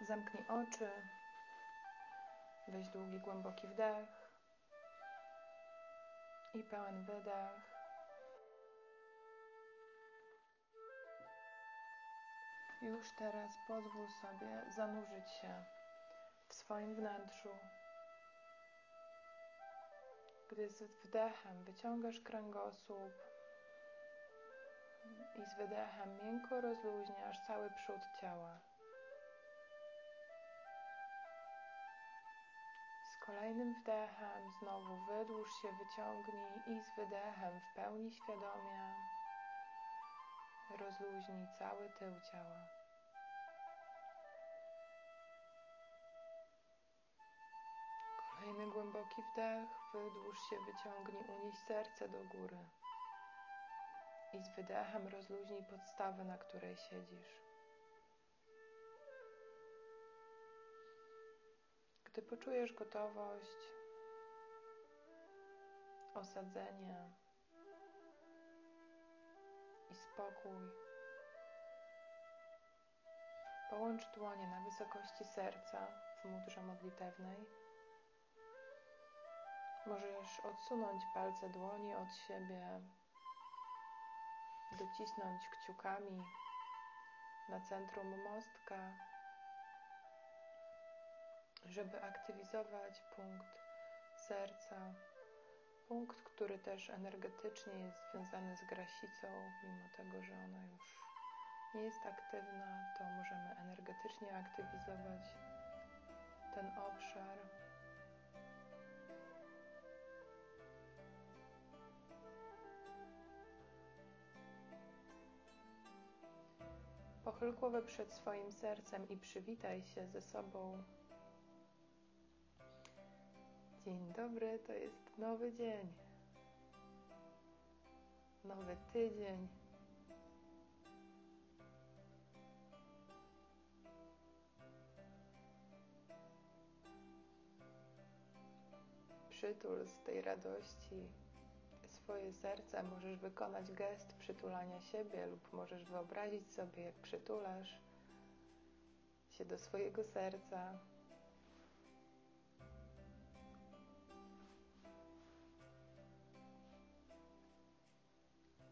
Zamknij oczy. Weź długi, głęboki wdech i pełen wydech. Już teraz pozwól sobie zanurzyć się w swoim wnętrzu. Gdy z wdechem wyciągasz kręgosłup i z wydechem miękko rozluźniasz cały przód ciała. Kolejnym wdechem znowu wydłuż się, wyciągnij i z wydechem w pełni świadomie rozluźnij cały tył ciała. Kolejny głęboki wdech, wydłuż się, wyciągnij, unieś serce do góry. I z wydechem rozluźnij podstawę, na której siedzisz. Gdy poczujesz gotowość, osadzenie i spokój, połącz dłonie na wysokości serca w mudrze modlitewnej. Możesz odsunąć palce dłoni od siebie, docisnąć kciukami na centrum mostka żeby aktywizować punkt serca, punkt, który też energetycznie jest związany z grasicą, mimo tego, że ona już nie jest aktywna, to możemy energetycznie aktywizować ten obszar. Pochyl głowę przed swoim sercem i przywitaj się ze sobą Dzień dobry, to jest nowy dzień. Nowy tydzień. Przytul z tej radości swoje serce. Możesz wykonać gest przytulania siebie, lub możesz wyobrazić sobie, jak przytulasz się do swojego serca.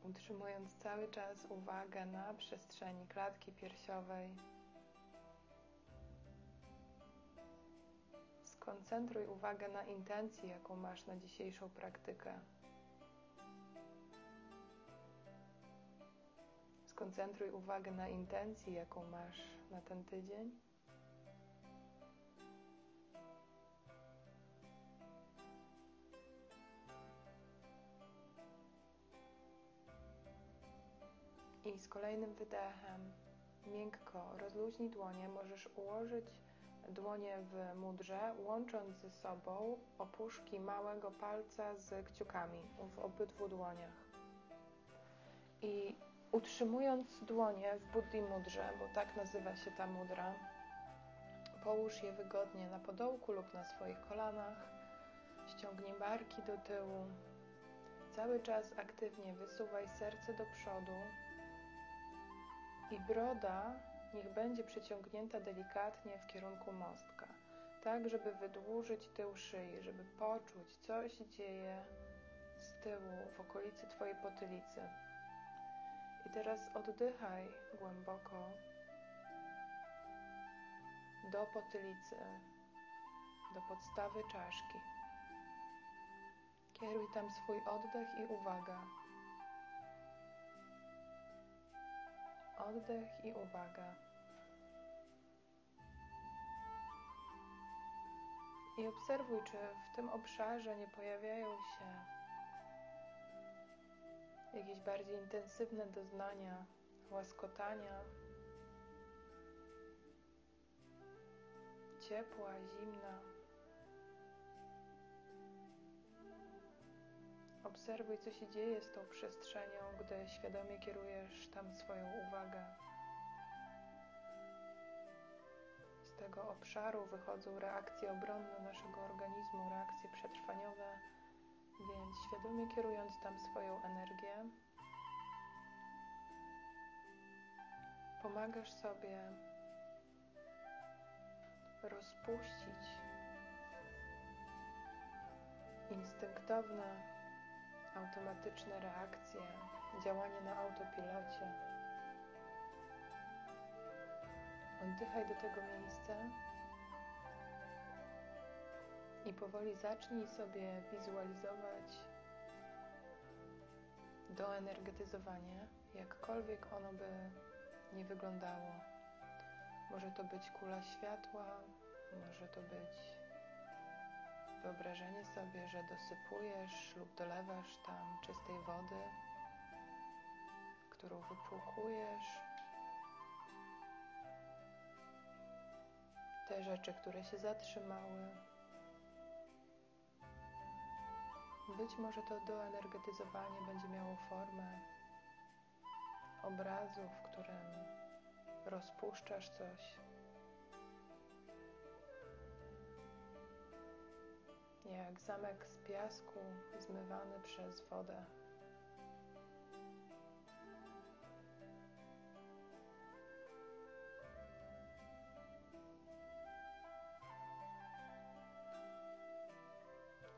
Utrzymując cały czas uwagę na przestrzeni klatki piersiowej. Skoncentruj uwagę na intencji, jaką masz na dzisiejszą praktykę. Skoncentruj uwagę na intencji, jaką masz na ten tydzień. I z kolejnym wydechem miękko rozluźnij dłonie. Możesz ułożyć dłonie w mudrze, łącząc ze sobą opuszki małego palca z kciukami w obydwu dłoniach. I utrzymując dłonie w buddhi mudrze, bo tak nazywa się ta mudra, połóż je wygodnie na podołku lub na swoich kolanach. Ściągnij barki do tyłu. Cały czas aktywnie wysuwaj serce do przodu, i broda niech będzie przyciągnięta delikatnie w kierunku mostka, tak żeby wydłużyć tył szyi, żeby poczuć, co się dzieje z tyłu, w okolicy Twojej potylicy. I teraz oddychaj głęboko do potylicy, do podstawy czaszki. Kieruj tam swój oddech i uwaga. Oddech i uwaga. I obserwuj, czy w tym obszarze nie pojawiają się jakieś bardziej intensywne doznania, łaskotania, ciepła, zimna. Obserwuj, co się dzieje z tą przestrzenią, gdy świadomie kierujesz tam swoją uwagę. Z tego obszaru wychodzą reakcje obronne naszego organizmu, reakcje przetrwaniowe, więc świadomie kierując tam swoją energię, pomagasz sobie rozpuścić instynktowne, automatyczne reakcje, działanie na autopilocie. Oddychaj do tego miejsca i powoli zacznij sobie wizualizować doenergetyzowanie, jakkolwiek ono by nie wyglądało. Może to być kula światła, może to być wyobrażenie sobie, że dosypujesz lub dolewasz tam czystej wody, którą wypłukujesz. Te rzeczy, które się zatrzymały. Być może to doenergetyzowanie będzie miało formę obrazu, w którym rozpuszczasz coś. Jak zamek z piasku zmywany przez wodę.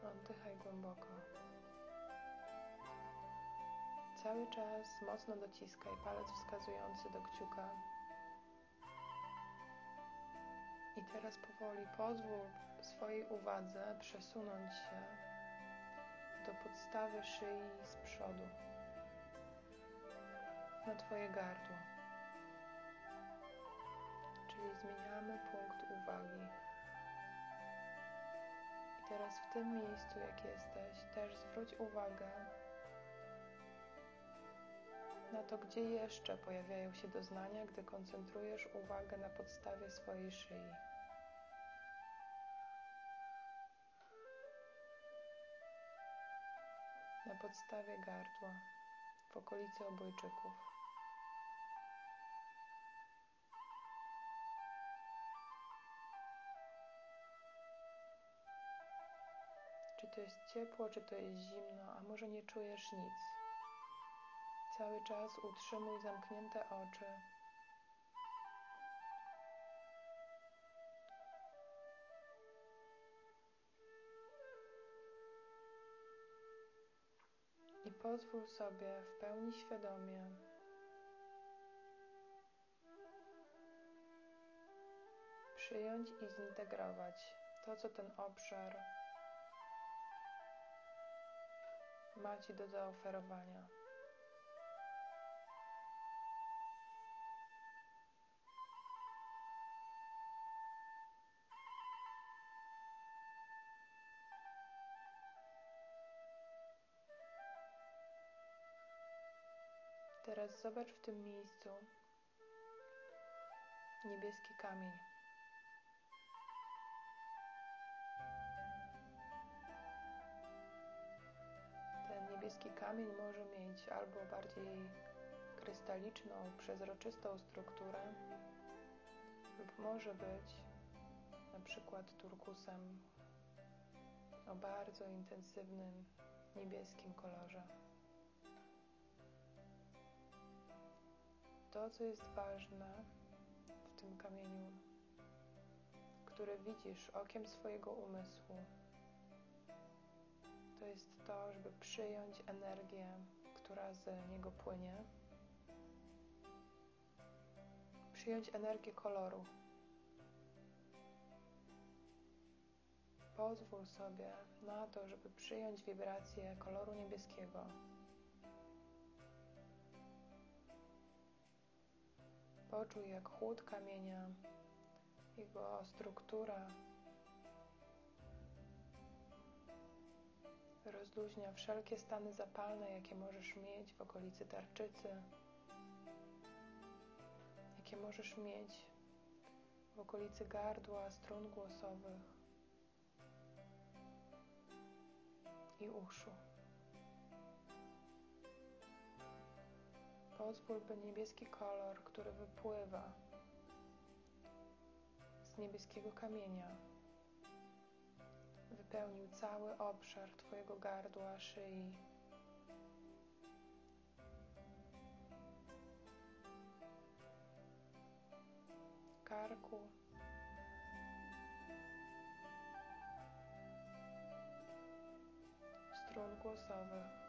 Oddychaj głęboko. Cały czas mocno dociskaj palec wskazujący do kciuka. I teraz powoli pozwól swojej uwadze przesunąć się do podstawy szyi z przodu, na Twoje gardło. Czyli zmieniamy punkt uwagi. I teraz w tym miejscu, jak jesteś, też zwróć uwagę na to, gdzie jeszcze pojawiają się doznania, gdy koncentrujesz uwagę na podstawie swojej szyi. Na podstawie gardła, w okolicy obojczyków. Czy to jest ciepło, czy to jest zimno, a może nie czujesz nic. Cały czas utrzymuj zamknięte oczy. I pozwól sobie w pełni świadomie przyjąć i zintegrować to, co ten obszar ma Ci do zaoferowania. Teraz zobacz w tym miejscu niebieski kamień. Ten niebieski kamień może mieć albo bardziej krystaliczną, przezroczystą strukturę, lub może być na przykład turkusem o bardzo intensywnym niebieskim kolorze. To, co jest ważne w tym kamieniu, który widzisz okiem swojego umysłu, to jest to, żeby przyjąć energię, która z niego płynie, przyjąć energię koloru. Pozwól sobie na to, żeby przyjąć wibrację koloru niebieskiego. Poczuj, jak chłód kamienia, jego struktura rozluźnia wszelkie stany zapalne, jakie możesz mieć w okolicy tarczycy, jakie możesz mieć w okolicy gardła, strun głosowych i uszu. Pozwól, by niebieski kolor, który wypływa z niebieskiego kamienia, wypełnił cały obszar Twojego gardła, szyi. Karku. Strun głosowy.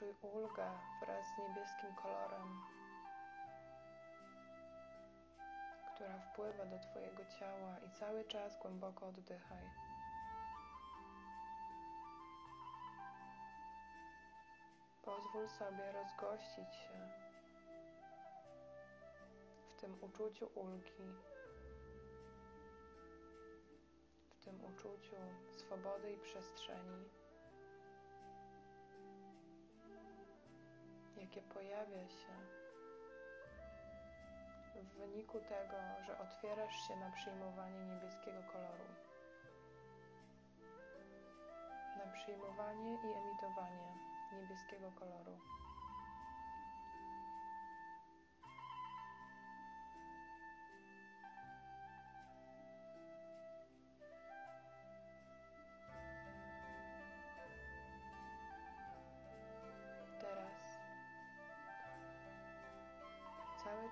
Poczuj ulgę wraz z niebieskim kolorem, która wpływa do Twojego ciała i cały czas głęboko oddychaj. Pozwól sobie rozgościć się w tym uczuciu ulgi, w tym uczuciu swobody i przestrzeni. Jakie pojawia się w wyniku tego, że otwierasz się na przyjmowanie niebieskiego koloru, na przyjmowanie i emitowanie niebieskiego koloru.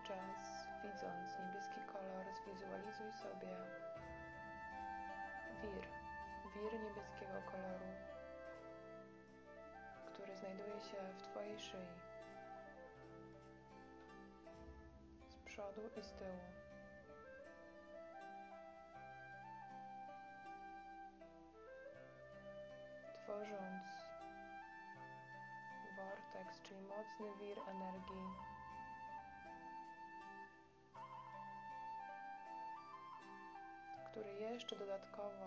Czas, widząc niebieski kolor, zwizualizuj sobie wir, wir niebieskiego koloru, który znajduje się w Twojej szyi, z przodu i z tyłu. Tworząc vortex, czyli mocny wir energii który jeszcze dodatkowo,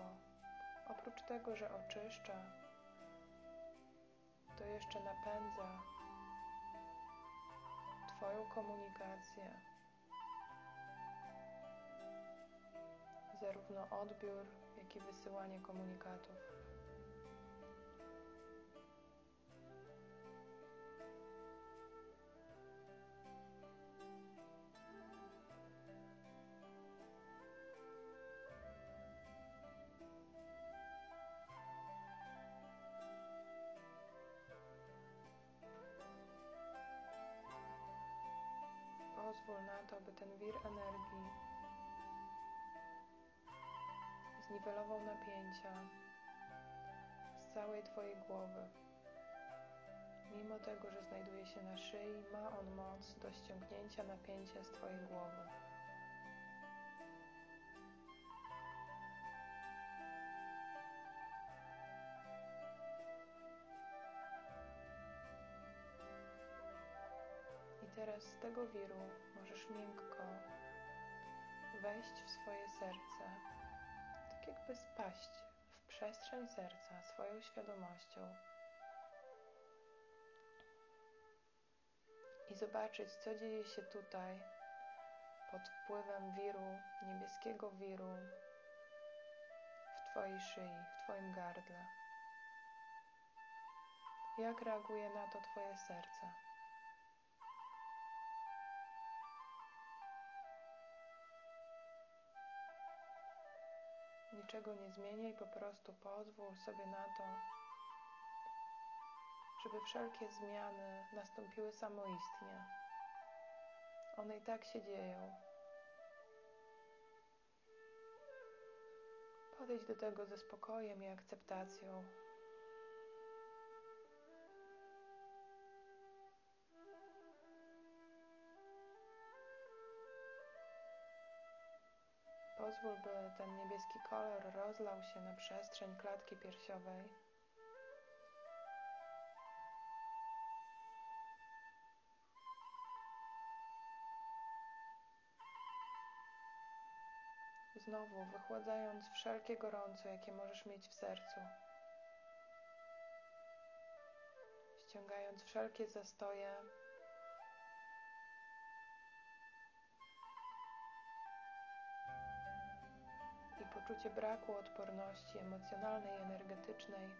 oprócz tego, że oczyszcza, to jeszcze napędza Twoją komunikację, zarówno odbiór, jak i wysyłanie komunikatów. Wir energii zniwelował napięcia z całej Twojej głowy. Mimo tego, że znajduje się na szyi, ma on moc do ściągnięcia napięcia z Twojej głowy. Teraz z tego wiru możesz miękko wejść w swoje serce, tak jakby spaść w przestrzeń serca swoją świadomością i zobaczyć, co dzieje się tutaj pod wpływem wiru, niebieskiego wiru w Twojej szyi, w Twoim gardle. Jak reaguje na to Twoje serce? Niczego nie zmieniaj, po prostu pozwól sobie na to, żeby wszelkie zmiany nastąpiły samoistnie. One i tak się dzieją. Podejdź do tego ze spokojem i akceptacją. Pozwól, by ten niebieski kolor rozlał się na przestrzeń klatki piersiowej. Znowu wychładzając wszelkie gorąco, jakie możesz mieć w sercu. Ściągając wszelkie zastoje, poczucie braku odporności emocjonalnej i energetycznej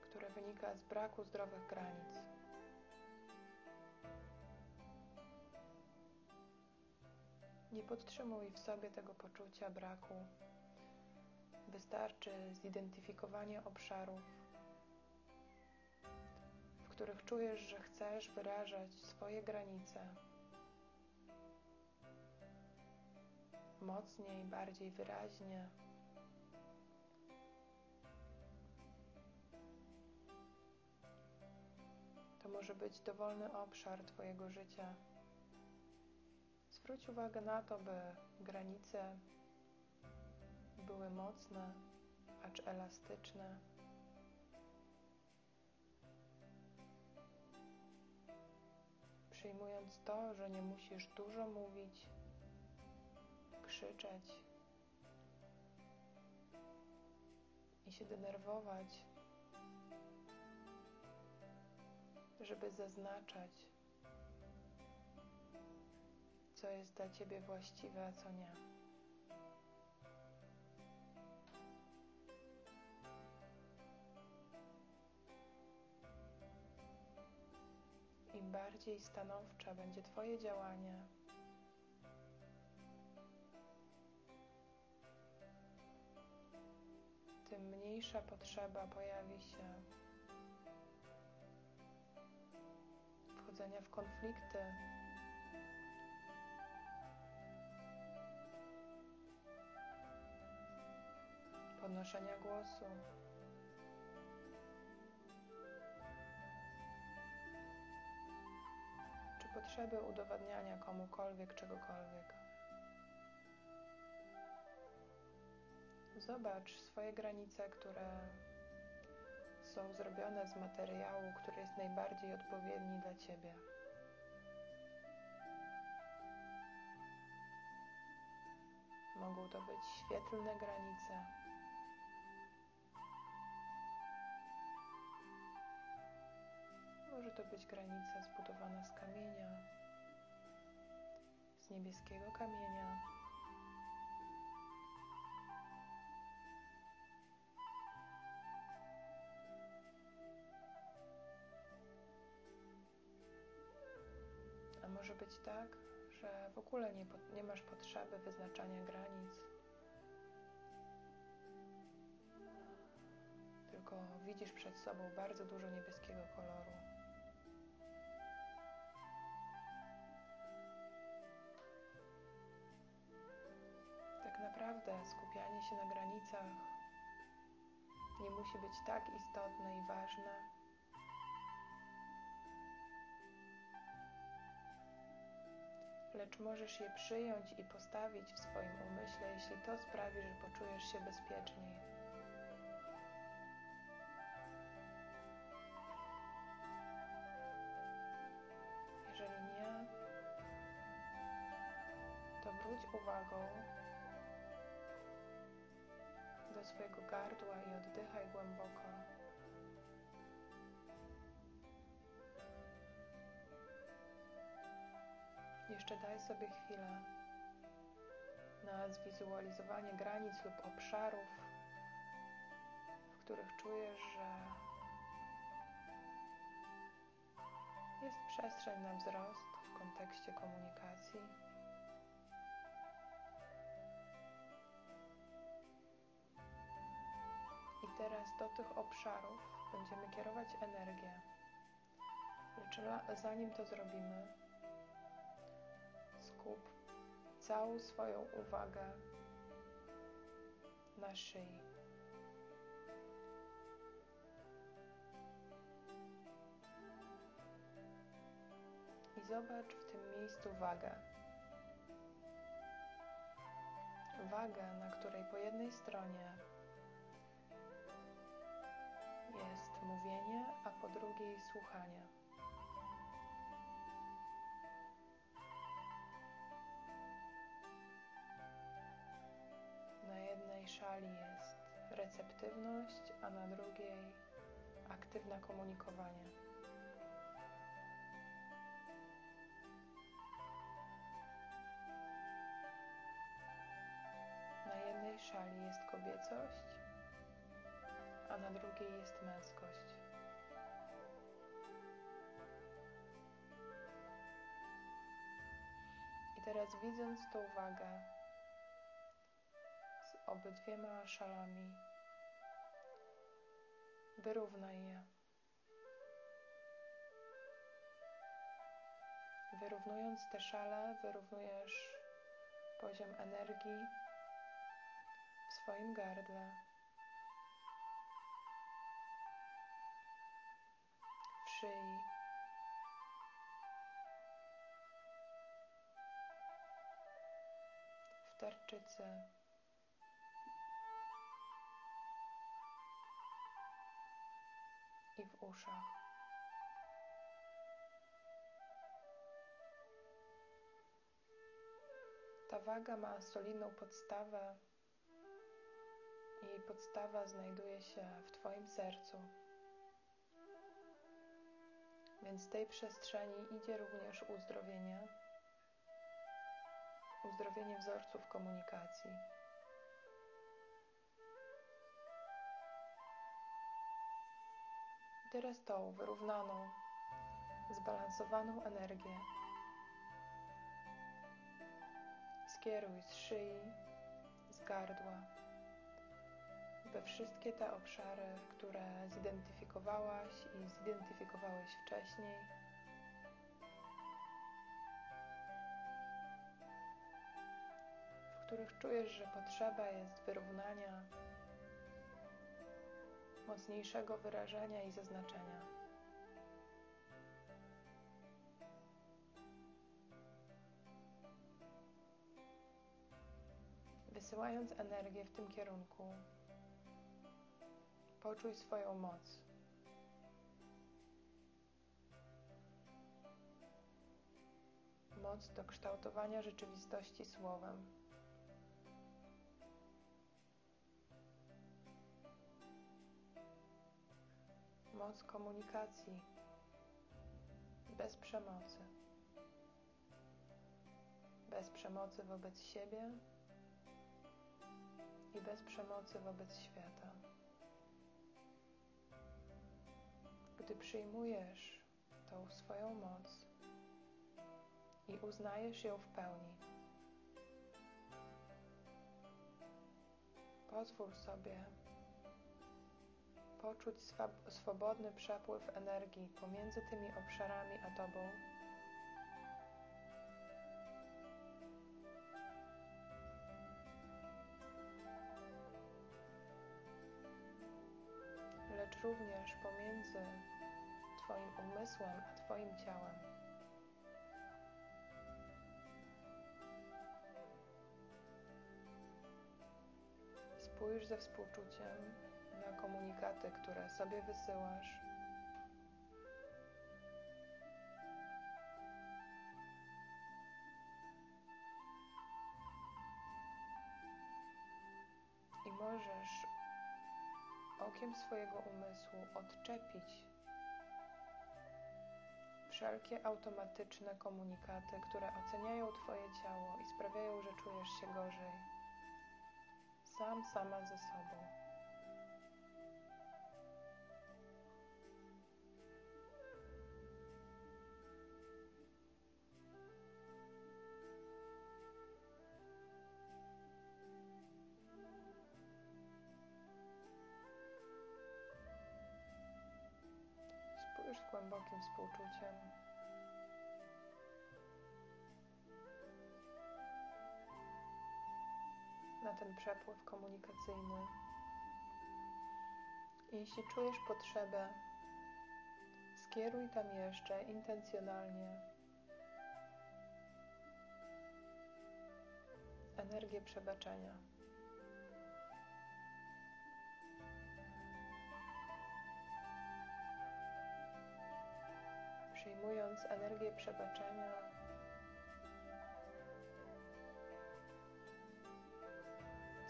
które wynika z braku zdrowych granic. Nie podtrzymuj w sobie tego poczucia braku. Wystarczy zidentyfikowanie obszarów, w których czujesz, że chcesz wyrażać swoje granice mocniej, bardziej wyraźnie. To może być dowolny obszar Twojego życia. Zwróć uwagę na to, by granice były mocne, acz elastyczne. Przyjmując to, że nie musisz dużo mówić, krzyczeć i się denerwować, żeby zaznaczać, co jest dla Ciebie właściwe, a co nie. Im bardziej stanowcze będzie Twoje działanie, tym mniejsza potrzeba pojawi się wchodzenia w konflikty. Podnoszenia głosu. Czy potrzeby udowadniania komukolwiek czegokolwiek. Zobacz swoje granice, które są zrobione z materiału, który jest najbardziej odpowiedni dla Ciebie. Mogą to być świetlne granice. Może to być granica zbudowana z kamienia, z niebieskiego kamienia. Może być tak, że w ogóle nie, nie masz potrzeby wyznaczania granic, tylko widzisz przed sobą bardzo dużo niebieskiego koloru. Tak naprawdę skupianie się na granicach nie musi być tak istotne i ważne, lecz możesz je przyjąć i postawić w swoim umyśle, jeśli to sprawi, że poczujesz się bezpieczniej. Jeżeli nie, to wróć uwagą do swojego gardła i oddychaj głęboko. Jeszcze daj sobie chwilę na zwizualizowanie granic lub obszarów, w których czujesz, że jest przestrzeń na wzrost w kontekście komunikacji. I teraz do tych obszarów będziemy kierować energię. Lecz zanim to zrobimy, skup całą swoją uwagę na szyi. I zobacz w tym miejscu wagę. Wagę, na której po jednej stronie jest mówienie, a po drugiej słuchanie. jednej szali jest receptywność, a na drugiej aktywne komunikowanie. Na jednej szali jest kobiecość, a na drugiej jest męskość. I teraz widząc tą uwagę, obydwiema szalami, wyrównaj je. Wyrównując te szale, wyrównujesz poziom energii w swoim gardle, w szyi. W tarczycy. I w uszach. Ta waga ma solidną podstawę jej podstawa znajduje się w Twoim sercu. Więc z tej przestrzeni idzie również uzdrowienie, uzdrowienie wzorców komunikacji. Teraz tą wyrównaną, zbalansowaną energię skieruj z szyi, z gardła, we wszystkie te obszary, które zidentyfikowałaś i zidentyfikowałeś wcześniej. W których czujesz, że potrzeba jest wyrównania, mocniejszego wyrażenia i zaznaczenia. Wysyłając energię w tym kierunku, poczuj swoją moc. Moc do kształtowania rzeczywistości słowem. Moc komunikacji bez przemocy. Bez przemocy wobec siebie i bez przemocy wobec świata. Gdy przyjmujesz tą swoją moc i uznajesz ją w pełni, pozwól sobie poczuć swobodny przepływ energii pomiędzy tymi obszarami a Tobą lecz również pomiędzy Twoim umysłem a Twoim ciałem. Spójrz ze współczuciem komunikaty, które sobie wysyłasz. I możesz okiem swojego umysłu odczepić wszelkie automatyczne komunikaty, które oceniają Twoje ciało i sprawiają, że czujesz się gorzej. Sam, sama ze sobą. Głębokim współczuciem. Na ten przepływ komunikacyjny. jeśli czujesz potrzebę, skieruj tam jeszcze intencjonalnie energię przebaczenia. Przyjmując energię przebaczenia,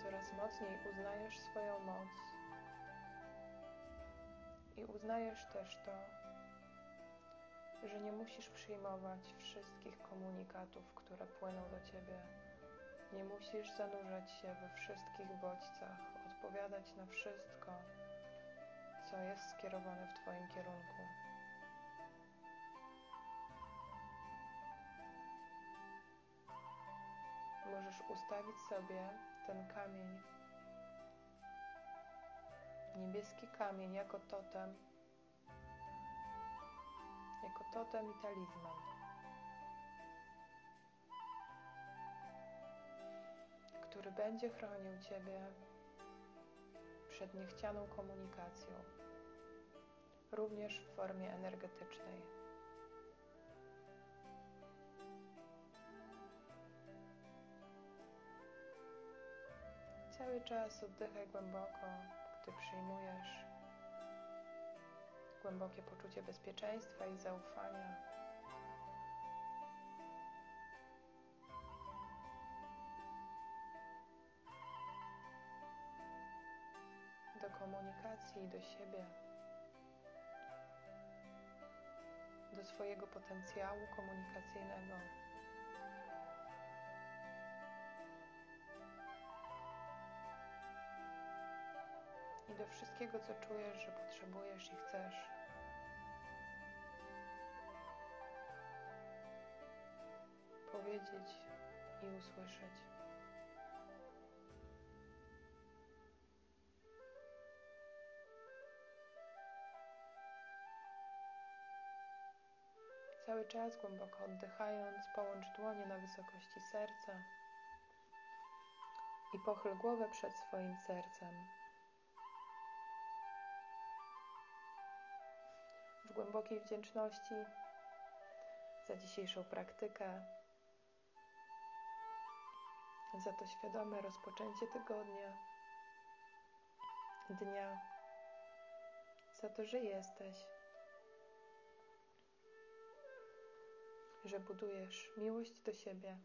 coraz mocniej uznajesz swoją moc i uznajesz też to, że nie musisz przyjmować wszystkich komunikatów, które płyną do ciebie. Nie musisz zanurzać się we wszystkich bodźcach, odpowiadać na wszystko, co jest skierowane w Twoim kierunku. Możesz ustawić sobie ten kamień, niebieski kamień jako totem, jako totem i talizman. który będzie chronił Ciebie przed niechcianą komunikacją, również w formie energetycznej. Cały czas oddychaj głęboko, gdy przyjmujesz głębokie poczucie bezpieczeństwa i zaufania. do komunikacji do siebie, do swojego potencjału komunikacyjnego. Do wszystkiego, co czujesz, że potrzebujesz i chcesz. Powiedzieć i usłyszeć. Cały czas głęboko oddychając, połącz dłonie na wysokości serca i pochyl głowę przed swoim sercem. Głębokiej wdzięczności za dzisiejszą praktykę, za to świadome rozpoczęcie tygodnia, dnia, za to, że jesteś. że budujesz miłość do siebie.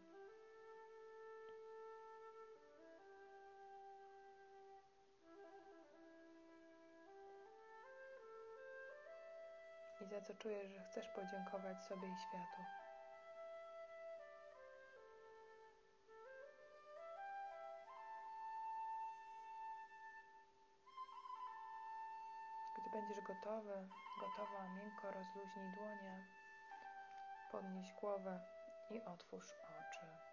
I za co czujesz, że chcesz podziękować sobie i światu. Gdy będziesz gotowy, gotowa, miękko rozluźnij dłonie podnieś głowę i otwórz oczy.